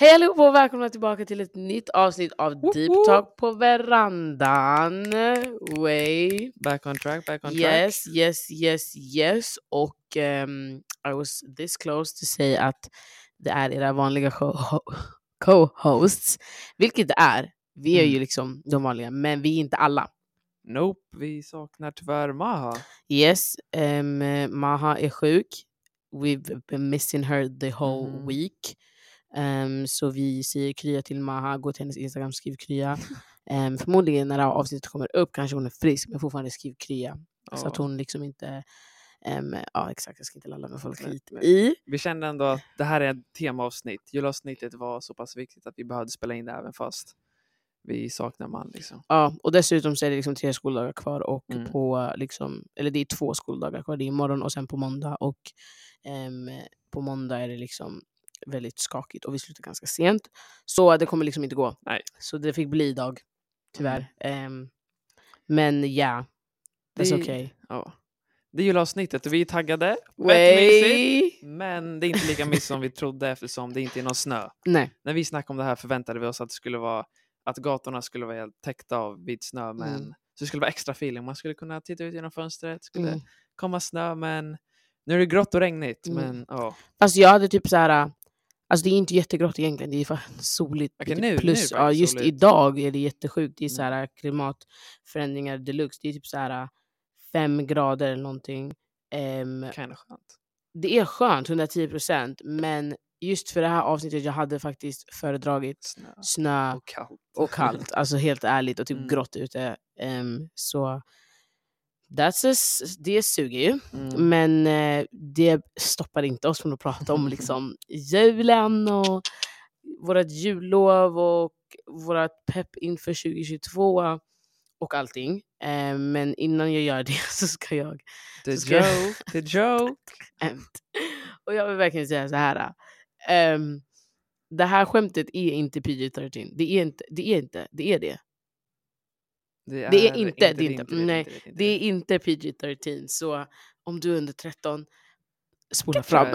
Hej allihopa och välkomna tillbaka till ett nytt avsnitt av Woop Deep. Talk på verandan. Way. Back on track, back on Yes, yes, yes, yes. Och ehm, I was this close to say att det är era vanliga co-hosts. Vilket det är. Vi är ju Mm. liksom de vanliga, men vi är inte alla. track. Nope, vi saknar tyvärr Maha. Yes, ehm, Maha är sjuk. We've been missing her the whole Mhm. week. Ehm, så vi säger krya till Maha, gå till hennes Instagram, skriv krya. Um, förmodligen när det här avsnittet kommer upp kanske hon är frisk, men fortfarande skriv krya. Så att hon liksom inte... ehm, ja exakt, jag ska inte lalla med folk hit men- i. Vi kände ändå att det här är ett temaavsnitt. Julavsnittet var så pass viktigt att vi behövde spela in det även fast vi saknar man. Liksom. Ja, och dessutom så är det liksom tre skoldagar kvar och Mm. på liksom, eller det är två skoldagar kvar. Det är imorgon och sen på måndag. Och ehm, på måndag är det liksom väldigt skakigt och vi slutar ganska sent. Så det kommer liksom inte gå. Nej. Så det fick bli idag, tyvärr. Ehm, men ja, that's Det- okay. Ja. Det är julavsnittet och vi är taggade. Mysigt. Way! Men det är inte lika mysigt som vi trodde eftersom det inte är någon snö. Nej. När vi snackade om det här förväntade vi oss att det skulle vara att gatorna skulle vara helt täckta av vit snö. Men Mm. Så det skulle vara extra feeling. Man skulle kunna titta ut genom fönstret. skulle Mm. komma snö men nu är det grått och regnigt. Mm. Men ja. Alltså jag hade typ så här. Alltså det är inte jättegrått egentligen, det är fan soligt. Typ nu- nu plus, ja, faktiskt just soligt. idag är det jättesjukt. Det är så Mm. här klimatförändringar deluxe. Det är typ så här fem grader eller någonting. Ehm, Kind of skönt. det är skönt, 110 procent. Men just för det här avsnittet jag hade faktiskt föredragit Snö snö och kallt. och kallt. Alltså helt ärligt och typ Mm. grått ute. Ehm, så that's a, det suger ju. Mm. Men eh, det stoppar inte oss från att prata om liksom, julen och vårt jullov och vårt pepp inför 2022 och allting. Eh, men innan jag gör det så ska jag... The så ska jag- joke, the joke. Och jag vill verkligen säga så här. ehm, det här skämtet är inte PG-13. Det är inte, det är inte, det är det. Det är inte, det är inte. Nej, Det är inte PG-13. Så om du är under 13, spola fram.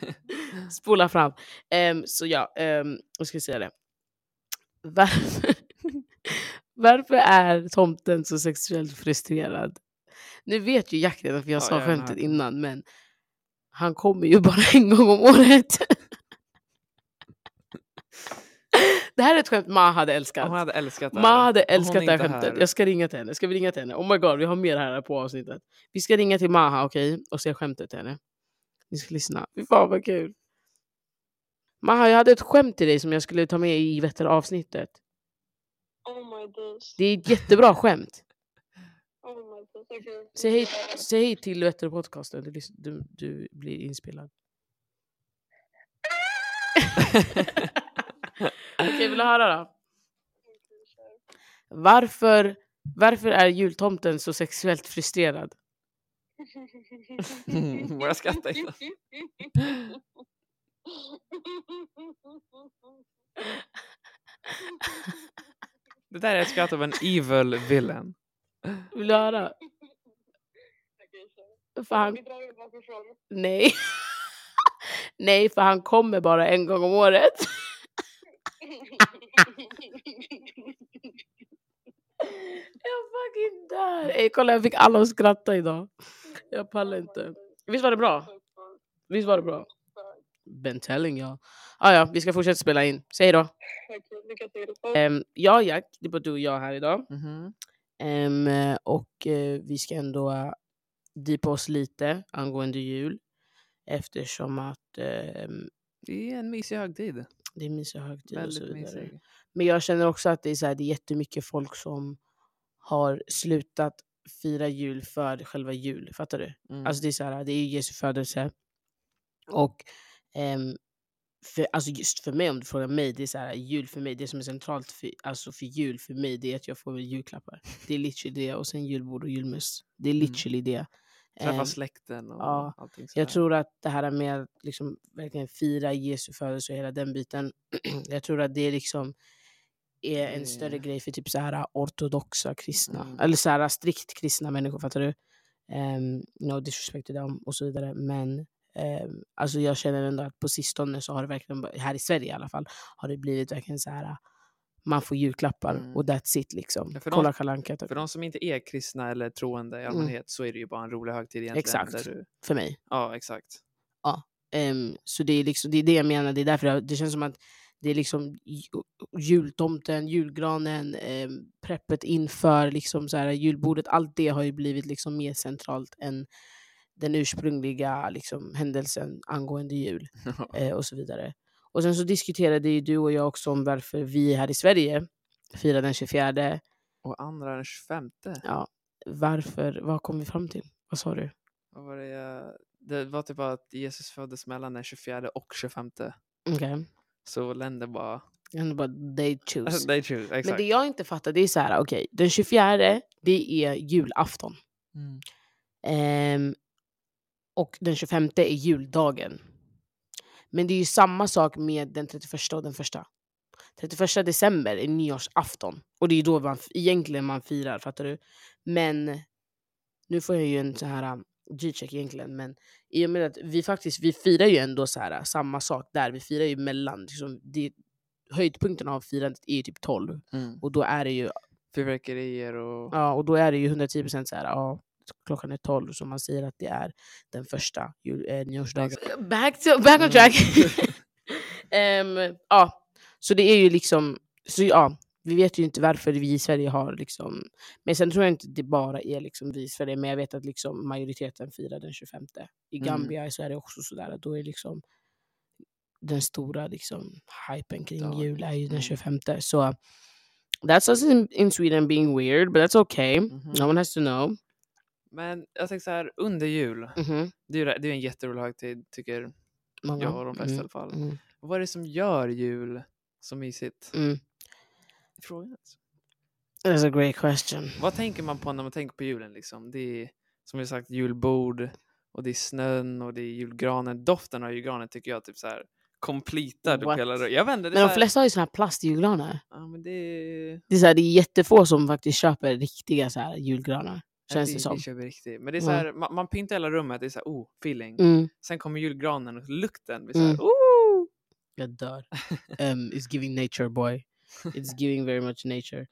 spola fram. Ehm, så ja, um, jag ska säga det. Varför, varför är tomten så sexuellt frustrerad? Nu vet ju Jack redan för jag Ja, sa jag skämtet innan, men han kommer ju bara en gång om året. Det här är ett skämt Ma hade älskat. Hon hade älskat det Ma hade älskat det här skämtet. här- Jag ska ringa till henne. Ska vi ringa till henne? Oh my god, vi har mer här på avsnittet. Vi ska ringa till Maha, okej? Och säga skämtet till henne. Ni ska lyssna. Fy fan vad kul. Maha, jag hade ett skämt till dig som jag skulle ta med i vet du, avsnittet. Oh my days. Det är ett jättebra skämt. Oh my days. Okay. Säg hej, säg hej till vet du, podcasten. Du, lys- du, du blir inspelad. Okej, vill du höra då? Varför, varför är jultomten så sexuellt frustrerad? Börja skratta innan. Det där är ett skratt av en evil villain. Vill du höra? För han, nej. nej, för han kommer bara en gång om året. Jag fucking dör. Ey, kolla, jag fick alla att skratta idag. Jag pallar inte. Visst var det bra? Visst var det bra? Been telling jag. Ah, ja, vi ska fortsätta spela in. Säg då. Um, jag Jack, det är bara du och jag här idag. Ehm, och eh, vi ska ändå uh, deepa oss lite angående jul. Eftersom att ehm, Det är en mysig högtid. Det är mysig högtid och så vidare. mysig. Men jag känner också att det är, så här, det är jättemycket folk som har slutat fira jul för själva jul. Fattar du? Mm. Alltså det är så här, det är Jesu födelse. Och ehm, för, alltså just för mig, om du frågar mig, det är så här, jul för mig, det som är centralt för, alltså för jul för mig, det är att jag får julklappar. Det är literally det. Och sen julbord och julmust. Det är Mm. literally det. Träffa Ehm, släkten och ja, allting jag sådär. tror att det här med att liksom verkligen fira Jesu födelse och hela den biten, jag tror att det liksom är en större grej för typ så här ortodoxa kristna. Mm. Eller så här strikt kristna människor, fattar du? Um, no disrespect to them och så vidare. Men Eh, alltså jag känner ändå att på sistone så har det verkligen, här i Sverige i alla fall, har det blivit verkligen så här. Man får julklappar Mm. och that's it liksom. Ja, för de- Kolla Anka typ. För de som inte är kristna eller troende i Mm. allmänhet så är det ju bara en rolig högtid egentligen. Exakt. Där du, för mig. ja, exakt. Ehm, så det är, liksom, det är det jag menar, det är därför jag, det känns som att det är liksom ju- jultomten, julgranen, um, preppet inför liksom så här, julbordet. Allt det har ju blivit liksom mer centralt än den ursprungliga liksom, händelsen angående jul eh, och så vidare. Och sen så diskuterade ju du och jag också om varför vi här i Sverige firar den 24. Och andra den 25. Ja, varför? Vad kom vi fram till? Vad sa du? Vad var det, jag... det var typ att Jesus föddes mellan den 24 och 25. Okej. Så länder bara... Okay. bara they choose. They choose, exakt. Men det jag inte fattar det är så här, okej, den 24 det är julafton. Mm. Ehm, och den 25 är juldagen. Men det är ju samma sak med den 31 och den första. 31 december är nyårsafton. Och det är då man, egentligen man firar, fattar du? Men nu får jag ju en så här um, G-check egentligen, men i och med att vi faktiskt vi firar ju ändå så här, samma sak där. Vi firar ju mellan, liksom, det, höjdpunkten av firandet är ju typ 12. Mm. Och då är det ju Fyrverkerier och... Ja, och då är det ju 110% så här, ja, klockan är 12 så man säger att det är den första jul, eh, nyårsdagen. Back, to, back on track! Ehm, ja, så det är ju liksom, så ja, vi vet ju inte varför vi i Sverige har liksom, men sen tror jag inte det bara är liksom vi i Sverige, men jag vet att liksom majoriteten firar den 25. I Mm. Gambia så är det också sådär, då är liksom den stora liksom, hypen kring Dagen. jul är ju den Mm. 25. Så that's us in, in Sweden being weird, but that's okay. Mhm. No one has to know. Men jag tänker så här, under jul, Mhm. det är ju det är en jätterolig högtid tycker Många. jag och de flesta i Mm, alla fall. Mm. Vad är det som gör jul så mysigt? Mm. Frågan är så. That's a great question. Vad tänker man på när man tänker på julen? Liksom? Det är som jag sagt julbord och det är snön och det är julgranen. Doften av julgranen tycker jag typ så här completar typ hela Jag vet är Men de här, flesta har ju såna här plastjulgranar. ja, men det är... Det är, så här, det är jättefå som faktiskt köper riktiga så här, julgranar. Känns det som. köper riktigt. Men det är så Ja. här, man, man pyntar hela rummet, det är så här, oh, feeling. Mm. Sen kommer julgranen och lukten blir så här, Mm. oh! Jag dör. Um, it's giving nature boy. It's giving very much nature.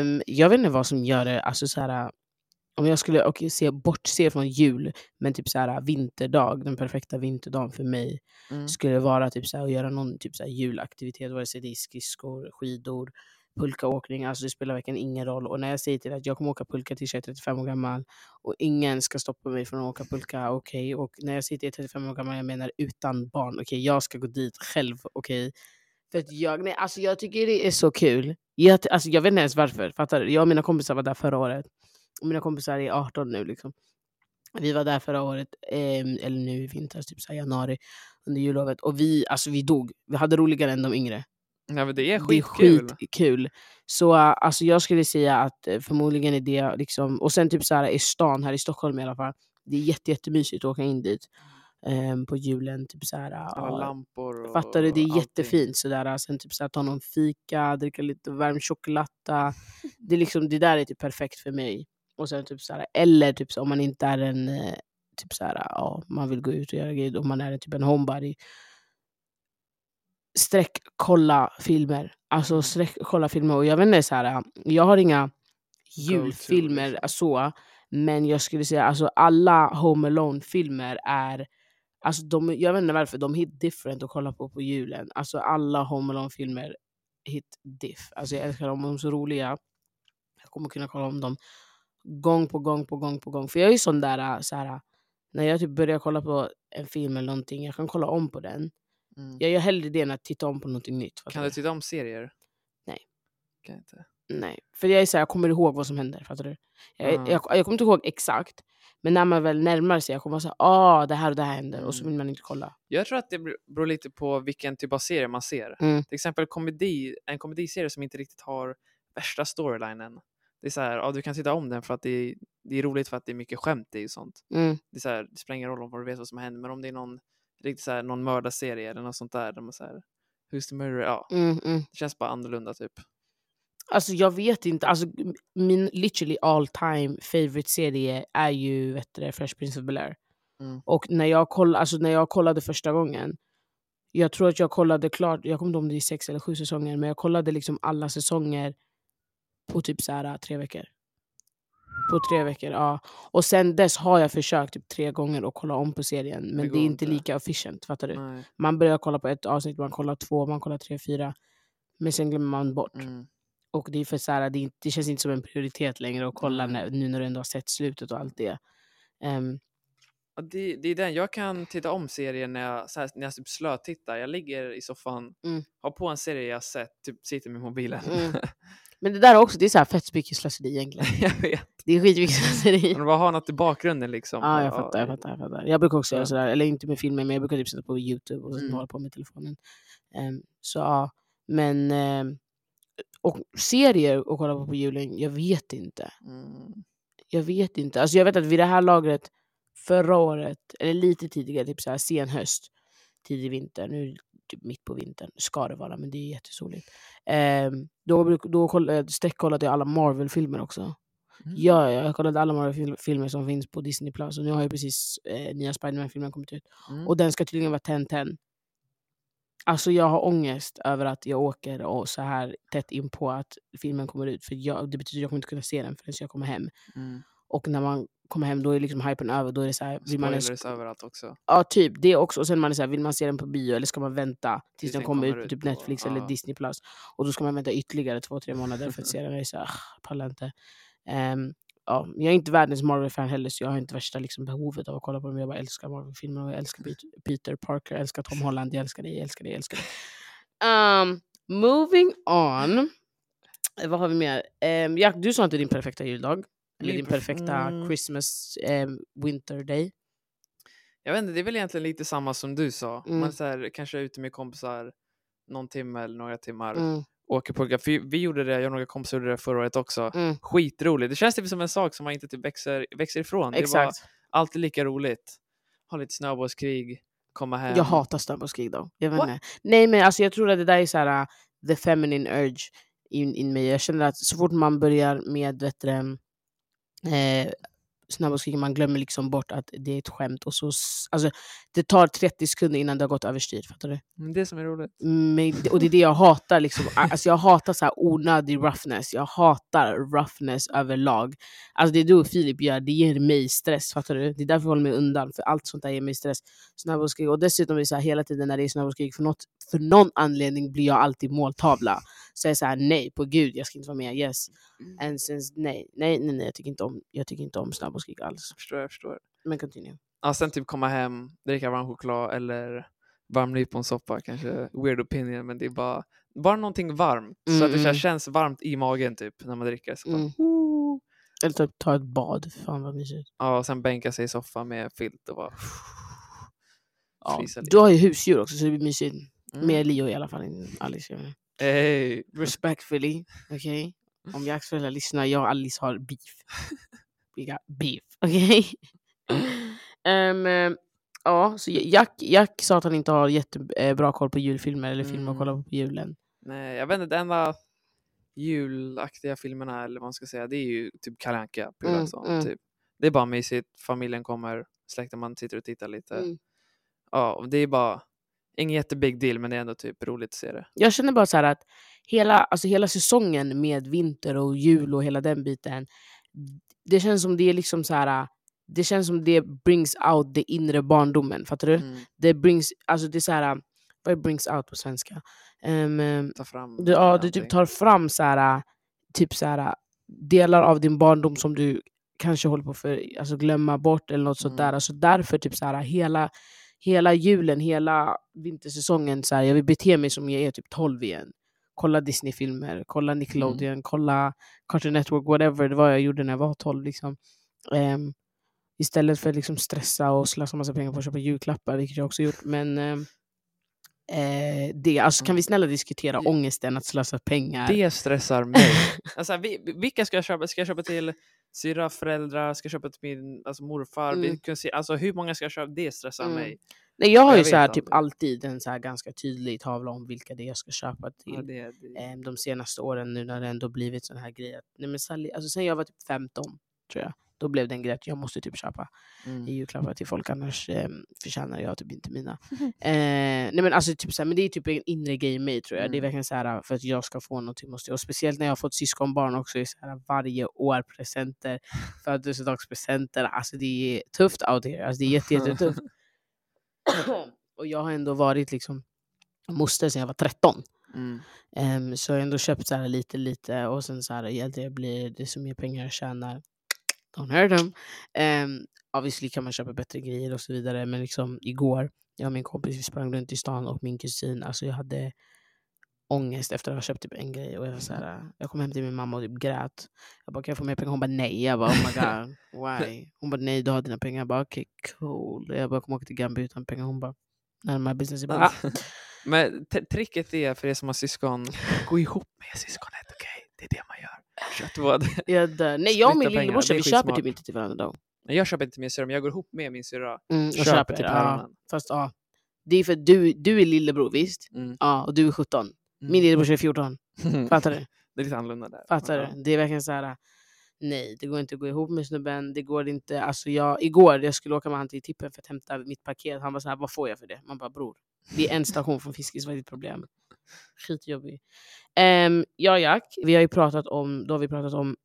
Um, jag vet inte vad som gör det, alltså så här, om jag skulle okay, se, bortse från jul, men typ så här, vinterdag, den perfekta vinterdagen för mig Mm. skulle vara typ så här, att göra någon typ så här, julaktivitet, vare sig det är skridskor, skidor, pulkaåkning, alltså det spelar verkligen ingen roll. Och när jag säger till att jag kommer åka pulka tills jag är 35 år gammal och ingen ska stoppa mig från att åka pulka, okej. Och när jag säger till att jag är 35 år gammal, jag menar utan barn, okej. Jag ska gå dit själv, okej. För att jag, nej, alltså jag tycker det är så kul. Jag, alltså jag vet inte ens varför, fattar du? Jag och mina kompisar var där förra året. Och mina kompisar är 18 nu liksom. Vi var där förra året, eh, eller nu i vintras, typ så här januari, under jullovet. Och vi, alltså vi dog. Vi hade roligare än de yngre. Ja, men det är Det är skitkul. skitkul. Så alltså jag skulle säga att eh, förmodligen är det liksom, och sen typ så här i stan här i Stockholm i alla fall, det är jätte, jättemysigt att åka in dit ehm, på julen. Typ så här, Alla lampor och Fattar du? Det är allting. jättefint. Sådär. Sen typ så här, ta någon fika, dricka lite varm choklad. Det, är liksom, det där är typ perfekt för mig. Och sen typ så här, eller typ så, om man inte är en, eh, typ så här, ja, man vill gå ut och göra grejer, om man är typ en homebody. Sträck kolla filmer. Alltså sträck kolla filmer. Och jag vet inte, så här, jag har inga julfilmer så. Men jag skulle säga alltså alla Home Alone-filmer är Alltså de, jag vet inte varför, de hit different att kolla på på julen. Alltså alla Home Alone-filmer hit diff. Alltså jag älskar dem, de är så roliga. Jag kommer kunna kolla om dem gång på gång på gång på gång. För jag är ju sån där, äh, så här, när jag typ börjar kolla på en film eller någonting, jag kan kolla om på den. Mm. Jag gör hellre det än att titta om på någonting nytt. Kan du titta om serier? Nej. Kan jag inte. Nej, för jag är så här, jag kommer ihåg vad som händer. Fattar du? Jag, Ja. jag, jag kommer inte ihåg exakt, men när man väl närmar sig, jag kommer vara såhär, ah det här och det här händer. Och så Mm. vill man inte kolla. Jag tror att det beror- lite på vilken typ av serie man ser. Mm. Till exempel komedi, en komediserie som inte riktigt har värsta storylinen. Det är så här, ja, du kan titta om den för att det är, det är roligt för att det är mycket skämt i och sånt. Mm. Det, är så här, det spelar ingen roll om vad du vet vad som händer, men om det är någon, riktigt så här, någon mördarserie eller något sånt där, där man så här, Who's the murderer? Ja, Mm, mm. det känns bara annorlunda typ. Alltså jag vet inte, alltså, min literally all time favorite serie är ju vet du, Fresh Prince of Bel-Air. Mm. Och när jag, koll, alltså när jag kollade första gången, jag tror att jag kollade klart, jag kommer inte ihåg om det är sex eller sju säsonger, men jag kollade liksom alla säsonger på typ så här, tre veckor. På tre veckor, ja. Och sen dess har jag försökt typ tre gånger att kolla om på serien, men det, går är inte lika efficient. Fattar du? Nej. Man börjar kolla på ett avsnitt, man kollar två, man kollar tre, fyra. Men sen glömmer man bort. Mm. Och det, är för så här, det, det känns inte som en prioritet längre att kolla när, nu när du ändå har sett slutet och allt det. Ja, det, det är den, jag kan titta om serien när jag, här, när jag typ slötittar. Jag ligger i soffan, Mm. har på en serie jag sett, typ sitter med mobilen. Mm. men det där också, det är så här fett mycket slöseri egentligen. jag vet. Det är skitmycket slöseri. Man bara har något i bakgrunden liksom. Ja, jag Ja, fattar, jag fattar, jag fattar. Jag brukar också Så. göra sådär, eller inte med filmer, men jag brukar typ sätta på Youtube och sen Mm. hålla på med telefonen. Ehm, så ja, men... ehm, och serier att kolla på på julen, jag vet inte. Mm. Jag vet inte. Alltså jag vet att vid det här lagret, förra året, eller lite tidigare, typ så här sen höst, tidig vinter, nu typ mitt på vintern, ska det vara, men det är jättesoligt. Ehm, då bruk- då koll- sträckkollade jag alla Marvel-filmer också. Mm. Ja, ja, jag kollade alla Marvel-filmer som finns på Disney+. Plus och nu har ju precis eh, nya Spiderman-filmen kommit ut. Mm. Och den ska tydligen vara 10-10. Alltså jag har ångest över att jag åker och så här tätt in på att filmen kommer ut. För jag, det betyder att jag kommer inte kunna se den förrän jag kommer hem. Mm. Och när man kommer hem då är liksom hypen över. Då är det så här, vill man ens, överallt också. ja, typ det också. Och sen man är så här, vill man se den på bio eller ska man vänta tills Tills den kommer kommer ut på typ Netflix eller ja. Disney+. Plus Och då ska man vänta ytterligare två, tre månader för att se den. Jag är så här, ah, pallar inte. Ehm, ja, jag är inte världens Marvel-fan heller så jag har inte värsta liksom, behovet av att kolla på dem. Jag bara älskar Marvel-filmer och jag älskar Pet- Peter Parker, jag älskar Tom Holland, jag älskar dig, jag älskar dig, jag älskar dig. Um, moving on. Eh, Vad har vi mer? Um, Jack, du sa inte din perfekta juldag. Eller din perf- perfekta mm. Christmas um, winter day. Jag vet inte, det är väl egentligen lite samma som du sa. Mm. Man så här, kanske är ute med kompisar någon timme eller några timmar. Mm, Åker på, för vi gjorde det, jag och några kompisar gjorde det förra året också. mm, Skitroligt. Det känns typ som en sak som man inte typ växer, växer ifrån. Det var exakt. alltid lika roligt. Ha lite snöbollskrig, komma hem. Jag hatar snöbollskrig då. Jag vet inte. Nej men alltså jag tror att det där är så här, uh, the feminine urge in, in mig. Jag känner att så fort man börjar med vet du, eh, snöbollskrig, man glömmer liksom bort att det är ett skämt. Och så, alltså, det tar 30 sekunder innan det har gått överstyr. Fattar du? Men det som är roligt. Men, och det är det jag hatar. Liksom. Alltså, jag hatar så här onödig roughness. Jag hatar roughness överlag. Alltså, det du och Filip gör, det ger mig stress. Fattar du? Det är därför jag håller mig undan. För allt sånt där ger mig stress. Snöbollskrig. Och dessutom är det så här, hela tiden när det är snöbollskrig, för, något, för någon anledning blir jag alltid måltavla. Så jag är så här, nej på gud, jag ska inte vara med. Yes. And since, nej, nej, nej, nej jag, tycker inte om, jag tycker inte om snöbollskrig alls. Jag förstår, jag förstår. Men continue. Ja, sen typ komma hem, dricka varm choklad eller varm nyponsoppa kanske. Weird opinion, men det är bara, bara någonting varmt. så Mm, att det så mm. känns varmt i magen typ när man dricker. Så Mm. Eller typ ta ett bad. Fan vad mysigt. Ja, och sen bänka sig i soffan med filt och bara Ja. Du har ju husdjur också så det blir mysigt. Mm. Med Leo i alla fall. än Alice. jag. Hey. Respectfully, okej? Om Jacks föräldrar lyssnar, jag och Alice har beef. We got beef, okej? Ehm, ehm, ja, så Jack, Jack sa att han inte har jättebra koll på julfilmer eller filmer att kolla på på julen. Nej, jag vet inte, det enda julaktiga filmerna eller vad man ska säga, det är ju typ Kalle Anka på Mm, julafton. mm. Typ. Det är bara mysigt, familjen kommer, släkten man sitter och tittar lite. Mm. Ja, och det är bara ingen jättebig deal men det är ändå typ roligt att se det. Jag känner bara så här att hela, alltså hela säsongen med vinter och jul och hela den biten, det känns som det är liksom så här. Det känns som det brings out det inre barndomen, fattar du? Mm. Det brings, alltså det är så här, vad är brings out på svenska? Ehm, Ta fram Du, ja, du typ tar fram så här, typ så här, delar av din barndom som du kanske håller på att för, alltså glömma bort eller något sånt Mm. där. Alltså därför typ så här, hela, hela julen, hela vintersäsongen, så här, jag vill bete mig som jag är typ 12 igen. Kolla Disney-filmer, kolla Nickelodeon, kolla Cartoon Network, whatever det var jag gjorde när jag var 12. Liksom. Ehm, istället för att liksom stressa och slösa massa pengar på att köpa julklappar, vilket jag också gjort. Men ehm, eh, det, alltså, kan vi snälla diskutera ångesten att slösa pengar? Det stressar mig. alltså, vi, vilka ska jag köpa? Ska jag köpa till syra, föräldrar? Ska köpa till min alltså, morfar? Mm. Se, alltså, hur många ska jag köpa? Det stressar Mm. mig. Nej, jag har Jag ju så här, typ alltid en så här ganska tydlig tavla om vilka det är jag ska köpa till. Ja, det, det. Ehm, de senaste åren nu när det ändå blivit sån här grej. Att, nej men Sally, alltså sen jag var typ 15, tror jag. Då blev det en grej att jag måste typ köpa Mm. i julklappar till folk, annars eh, förtjänar jag typ inte mina. Eh, nej men, alltså, typ, så här, men det är typ en inre grej i mig tror jag. Det är Mm. verkligen så här, för att jag ska få någonting måste jag. Och speciellt när jag har fått syskonbarn också, är så här, varje år presenter, födelsedagspresenter. Alltså det är tufft out here. Alltså, det är jätte, jättetufft. och jag har ändå varit liksom moster sedan jag var 13. Mm. Ehm, så jag har ändå köpt så här lite lite och sen så här, ju äldre jag blir, desto mer pengar jag tjänar. Don't hurt them. Um, obviously kan man köpa bättre grejer och så vidare men liksom igår, jag och min kompis vi sprang runt i stan och min kusin, alltså jag hade ångest efter att ha köpt typ en grej och jag, var så här, jag kom hem till min mamma och typ grät. Jag bara kan jag få mer pengar? Hon bara nej. Jag bara oh my god, why? Hon bara nej du har dina pengar. Jag bara okej okay, cool. Jag bara kommer åka till Gambia utan pengar. Hon bara my business. Jag bara, ah. Men tricket är för er som har syskon, gå ihop med syskonet, okej? Det är det man Jag dör. Nej jag och min lillebrorsa vi köper typ inte till varandra då. Nej, Jag köper inte till min syrra, men jag går ihop med min syrra. Mm, och Köper köper, till ja. päronen. Fast ja, det är för att du, du är lillebror visst? Mm. Ja, och du är 17. Min Mm. lillebrorsa är 14. Fattar du? Det är lite annorlunda där. Fattar Ja. du? Det är verkligen så här. Nej, det går inte att gå ihop med snubben. Det går inte. Alltså jag, igår jag skulle åka med han till tippen för att hämta mitt paket. Han var så här, vad får jag för det? Man bara bror, det är en station från Fiskis, vad är ditt problem? Skitjobbig. Um, ja Jack, vi har ju pratat om, då har vi pratat om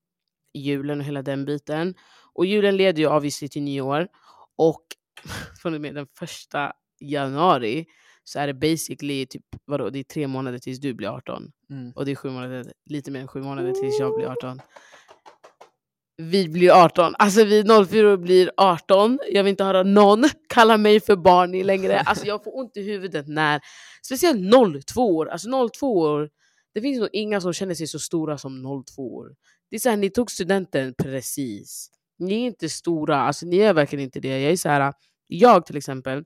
julen och hela den biten. Och julen leder ju obviously till nyår. Och från och med den första januari så är det basically typ, vadå, det är tre månader tills du blir 18. Mm. Och det är sju månader, lite mer än sju månader tills jag blir 18. Vi blir 18. Alltså vi 04 blir 18. Jag vill inte höra någon kalla mig för barn längre. Alltså jag får ont i huvudet när, speciellt 02 år. Alltså 02 år, det finns nog inga som känner sig så stora som 02 år. Det är såhär, ni tog studenten precis. Ni är inte stora, alltså ni är verkligen inte det. Jag är så här, jag till exempel,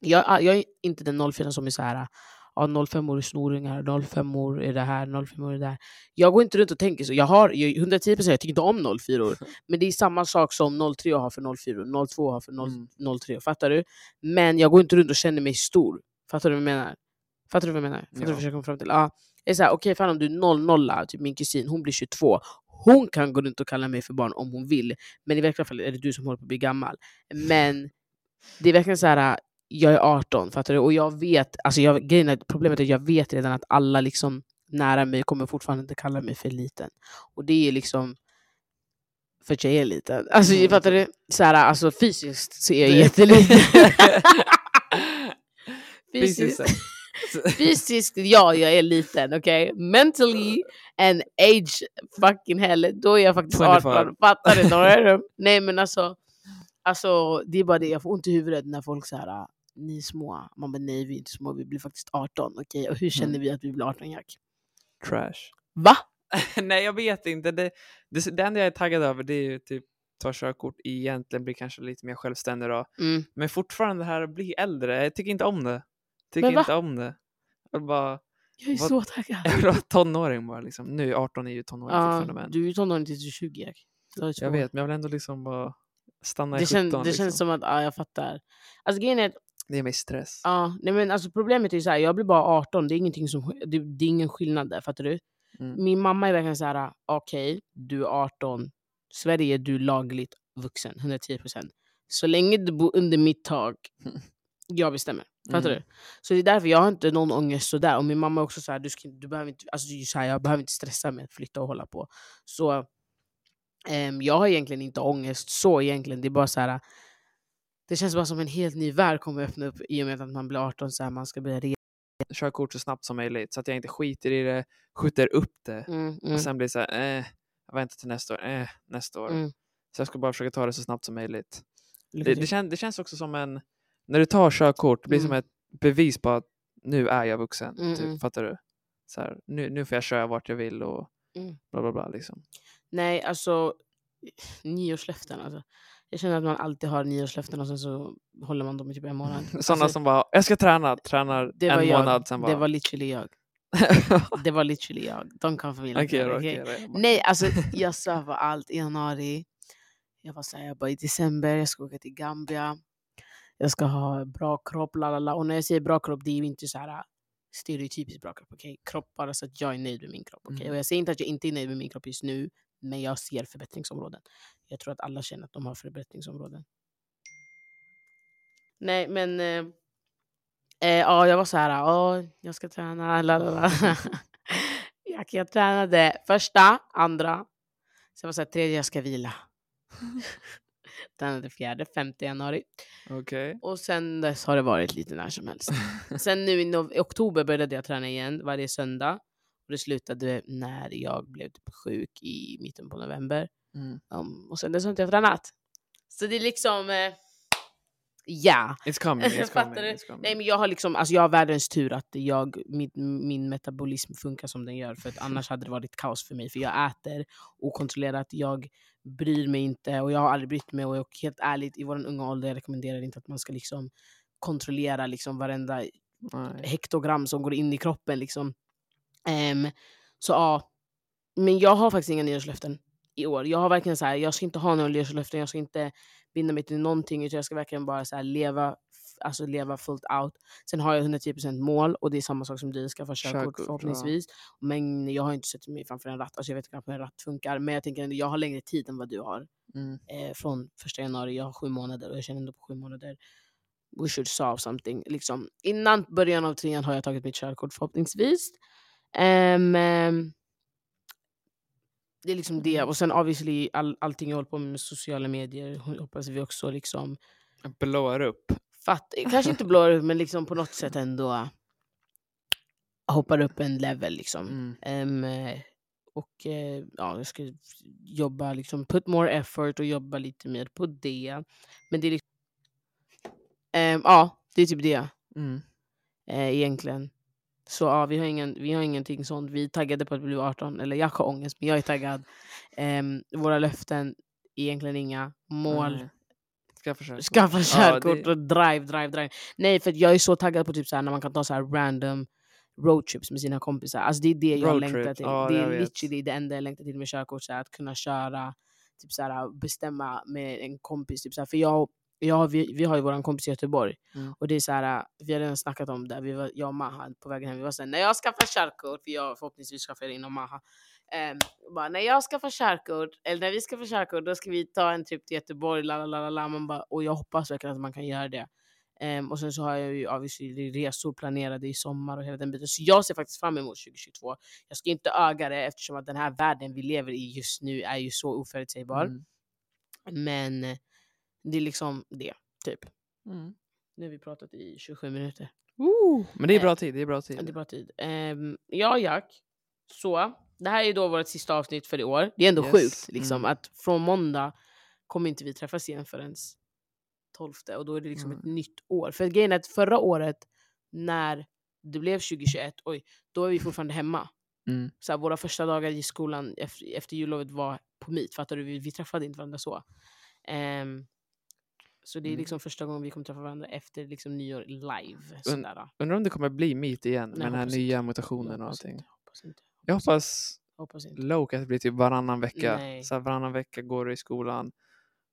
jag, jag är inte den 04 som är så här ja, 05 år är snoringar, 05 år är det här, 05 år är det här. Jag går inte runt och tänker så. Jag har jag, 110% jag tycker inte om 04 år. Men det är samma sak som 03 har för 04, 02 har för 0, Mm. 03. Fattar du? Men jag går inte runt och känner mig stor. Fattar du vad jag menar? Fattar du vad jag menar? Fattar du Ja. vad jag kommer fram till? Ja. Det är såhär, okej fan om du är 00, typ min kusin, hon blir 22. Hon kan gå runt och kalla mig för barn om hon vill. Men i verkliga fall är det du som håller på att bli gammal. Men det är verkligen så här. Jag är 18, fattar du? Och jag vet, alltså jag, grejen är, problemet är att jag vet redan att alla liksom nära mig kommer fortfarande inte kalla mig för liten. Och det är liksom för att jag är liten. Alltså Mm. fattar du? Så här, alltså fysiskt så är jag jätteliten. Fysiskt fysiskt, ja jag är liten, okej? Mentally and age fucking hell, då är jag faktiskt 24. 18. Fattar du? Nej men alltså, alltså, det är bara det, jag får ont i huvudet när folk säger ni är små. Man bara nej vi är inte små, vi blir faktiskt 18. Okej, och hur känner Mm. vi att vi blir 18 Jack? Trash. Va? Nej, jag vet inte. Det, det, det enda jag är taggad över det är ju typ ta körkort egentligen, bli kanske lite mer självständig då. Mm. Men fortfarande det här att bli äldre, jag tycker inte om det. Tycker inte om det. Jag bara, Jag är Vad- så taggad. jag vill vara tonåring bara liksom. Nu 18 är ju tonåring Ja, fortfarande men. du är ju tonåring tills du är 20 Jack. Jag vet, men jag vill ändå liksom bara stanna i Det, 17 kän, det liksom. känns som att, ja jag fattar. Alltså grejen är Det ger mig stress. Ja, nej men alltså problemet är ju så här, jag blir bara 18, det är, ingenting som, det, det är ingen skillnad där, fattar du? Mm. Min mamma är verkligen så här: okej, du är 18, Sverige är du lagligt vuxen, 110%. Så länge du bor under mitt tak, jag bestämmer. Fattar Mm. du? Så det är därför jag har inte någon ångest sådär. Och min mamma är också så här, du, ska, du behöver inte, alltså, är så här, jag behöver inte stressa med att flytta och hålla på. Så ehm, jag har egentligen inte ångest så egentligen, det är bara så här. Det känns bara som en helt ny värld kommer öppna upp i och med att man blir 18 så här, man ska börja resa. Körkort så snabbt som möjligt så att jag inte skiter i det, skjuter upp det. Mm, mm, Och sen blir det så här, eh, jag väntar till nästa år, eh, nästa år. mm. Så jag ska bara försöka ta det så snabbt som möjligt. Det, det, kän, det känns också som en, när du tar körkort, det blir som Mm. ett bevis på att nu är jag vuxen. Mm, typ, mm. Fattar du? Så här, nu, nu får jag köra vart jag vill och Mm. bla bla bla. Liksom. Nej, alltså nyårslöften. Alltså. Jag känner att man alltid har nyårslöften och sen så håller man dem i typ en månad. Sådana Alltså, som bara, jag ska träna, tränar en jag. månad, sen bara... Det var literally jag. Det var literally jag. De kom för mina Okej pengar, då, okej? okej då. Jag bara- Nej, alltså jag svär på allt. I januari, jag var såhär, jag bara i december, jag ska åka till Gambia. Jag ska ha bra kropp, lalala. Och när jag säger bra kropp, det är ju inte så här stereotypiskt bra kropp. okej? Kropp bara så att jag är nöjd med min kropp. okej? Mm. Och jag säger inte att jag inte är nöjd med min kropp just nu. Men jag ser förbättringsområden. Jag tror att alla känner att de har förbättringsområden. Nej, men eh, eh, ja, jag var så här, ja, jag ska träna, lalala. jag, jag tränade första, andra, sen var så här, tredje, jag ska vila. tränade fjärde, femte januari. Okej. Och sen dess har det varit lite när som helst. Sen nu i oktober började jag träna igen varje söndag. Och det slutade när jag blev typ sjuk i mitten på november. Mm. Um, och sen dess har inte jag tränat. Så det är liksom... Eh, ja. It's coming, it's coming. It's coming. Nej men jag har liksom, alltså jag har världens tur att jag, min, min metabolism funkar som den gör. För att annars hade det varit kaos för mig. För jag äter okontrollerat, jag bryr mig inte och jag har aldrig brytt mig. Och helt ärligt, i vår unga ålder jag rekommenderar inte att man ska liksom kontrollera liksom varenda Nej. hektogram som går in i kroppen. Liksom. Ehm, så ja, men jag har faktiskt inga nyårslöften i år. Jag har verkligen så här, jag ska inte ha några nyårslöften, jag ska inte binda mig till någonting utan jag ska verkligen bara så här, leva, alltså leva fullt out. Sen har jag 110% mål och det är samma sak som du, skaffa körkort Körkort, ja. förhoppningsvis. Men jag har inte sett mig framför en ratt, alltså jag vet knappt hur en ratt funkar. Men jag tänker jag har längre tid än vad du har. Mm. Eh, från första januari, jag har sju månader och jag känner ändå på sju månader we should solve something. Liksom. Innan början av trean har jag tagit mitt körkort förhoppningsvis. Ehm, ehm, det är liksom det. Och sen obviously all, allting jag håller på med, med sociala medier hoppas vi också liksom Blåar upp. fatt, kanske inte blår upp men liksom på något sätt ändå hoppar upp en level liksom. Mm. Eh, och eh, ja, jag ska jobba, liksom, put more effort och jobba lite mer på det. Men det är liksom, Ehm, ja, det är typ det Mm. eh, egentligen. Så ja, vi har, ingen, vi har ingenting sånt. Vi är taggade på att bli 18, eller jag har ångest, men jag är taggad. Ehm, våra löften, egentligen inga. Mål, Nej. Skaffa körkort. skaffa Ja, körkort det- och drive, drive, drive. Nej, för jag är så taggad på typ så här, när man kan ta så här random roadtrips med sina kompisar. Alltså det är det jag Roadtrip, längtar till. ja, det är literally det enda jag längtar till med körkort. Så här, att kunna köra, typ så här, bestämma med en kompis. Typ så här, för jag, jag, vi, vi har ju vår kompis i Göteborg. Mm. Och det är så här, vi har redan snackat om det. Vi var, jag och Maha på vägen hem. Vi var såhär, när jag skaffar körkort, för jag förhoppningsvis skaffar det inom Maha. Um, bara, när jag skaffar körkort, eller när vi skaffar körkort, då ska vi ta en trip till Göteborg. Lalalala. Man bara, och jag hoppas verkligen att man kan göra det. Ehm, och sen så har jag ju obviously resor planerade i sommar och hela den biten. Så jag ser faktiskt fram emot 2022. Jag ska inte öga det eftersom att den här världen vi lever i just nu är ju så oförutsägbar. Mm. Men det är liksom det, typ. Mm. Nu har vi pratat i 27 minuter. Men det är Eh, bra tid. Det är bra tid. Det är bra tid. Um, ja, Jack. Så, det här är då vårt sista avsnitt för i år. Det är ändå Yes. sjukt liksom, Mm. att från måndag kommer inte vi träffas igen förrän 12 och då är det liksom ett Mm. nytt år. För grejen är att förra året när det blev 2021, oj, då var vi fortfarande hemma. Mm. Så här, våra första dagar i skolan efter, efter jullovet var på meet. Fattar du? Vi, vi träffade inte varandra så. Ehm, så det är Mm. liksom första gången vi kommer träffa varandra efter liksom nyår live. Sådär. Undrar om det kommer bli meet igen Nej, med den här nya inte. mutationen och allting. inte, hoppas inte. Jag hoppas inte, hoppas hoppas. Loke att det blir typ varannan vecka. Nej. Så här, varannan vecka går du i skolan,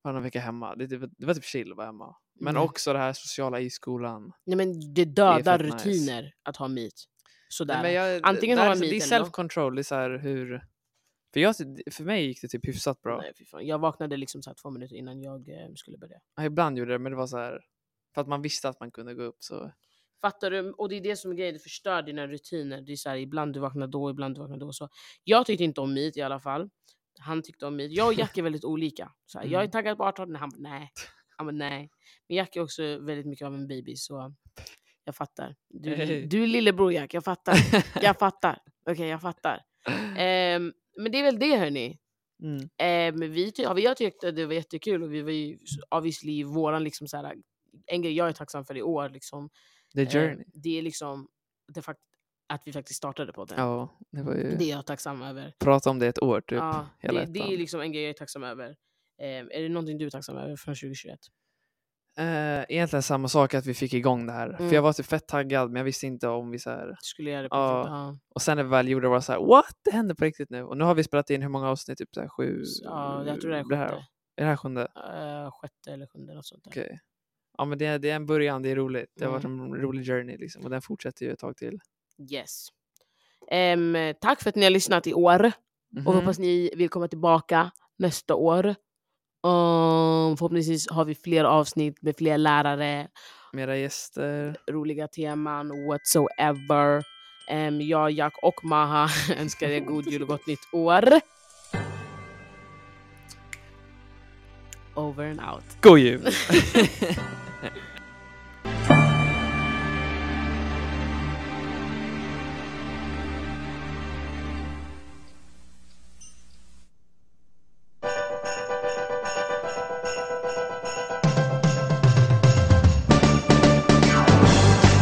varannan vecka hemma. Det, det, det var typ chill att vara hemma. Men Nej. också det här sociala i skolan. Nej, men det dödar fett nice. rutiner att ha meet. Sådär. Nej, jag, Antingen det, har man så- det är meet eller då- self-control. Det är så här hur... För, jag, för mig gick det typ hyfsat bra. Nej, fy fan. Jag vaknade liksom så här två minuter innan jag eh, skulle börja. Ja, ibland gjorde det, men det var så här... För att man visste att man kunde gå upp så... Fattar du? Och det är det som är grejen, det förstör dina rutiner. Det är så här, ibland du vaknar då, ibland du vaknar då. Så jag tyckte inte om meet i alla fall. Han tyckte om meet. Jag och Jack är väldigt olika. Så här, Jag är Mm. taggad på 18, han bara nej. Han bara nej. Men Jack är också väldigt mycket av en baby så jag fattar. Du, du är lillebror Jack, jag fattar. Jag fattar. Okej, jag fattar. Ehm, men det är väl det hörni. Mm. Eh, men vi, ja, vi har tyckt att det var jättekul och vi var ju obviously våran liksom så här, en grej jag är tacksam för i år liksom, The eh, journey. det är liksom det fakt att vi faktiskt startade på det. Ja, det var ju... Det är jag tacksam över. Prata om det ett år typ. ja, det, det är liksom en grej jag är tacksam över. Eh, är det någonting du är tacksam över från 2021? Eh, egentligen samma sak att vi fick igång det här. Mm. För jag var typ fett taggad men jag visste inte om vi så här... Skulle göra det på riktigt? Ja. Och sen när vi väl gjorde det var det så här, what? Det händer på riktigt nu. Och nu har vi spelat in hur många avsnitt? Typ så här, sju? ja, jag tror det är Det här, är det här sjunde? Eh, sjätte eller sjunde, något sånt där. Okej. Ja men det, är- det är en början, det är roligt. Det har varit Mm. en rolig journey liksom. Och den fortsätter ju ett tag till. Yes. Ehm, tack för att ni har lyssnat i år. Och Mhm. hoppas ni vill komma tillbaka nästa år. Um, förhoppningsvis har vi fler avsnitt med fler lärare, Mera gäster. roliga teman, whatsoever. Um, jag, Jack och Maha önskar er god jul och gott nytt år. Over and out. God jul!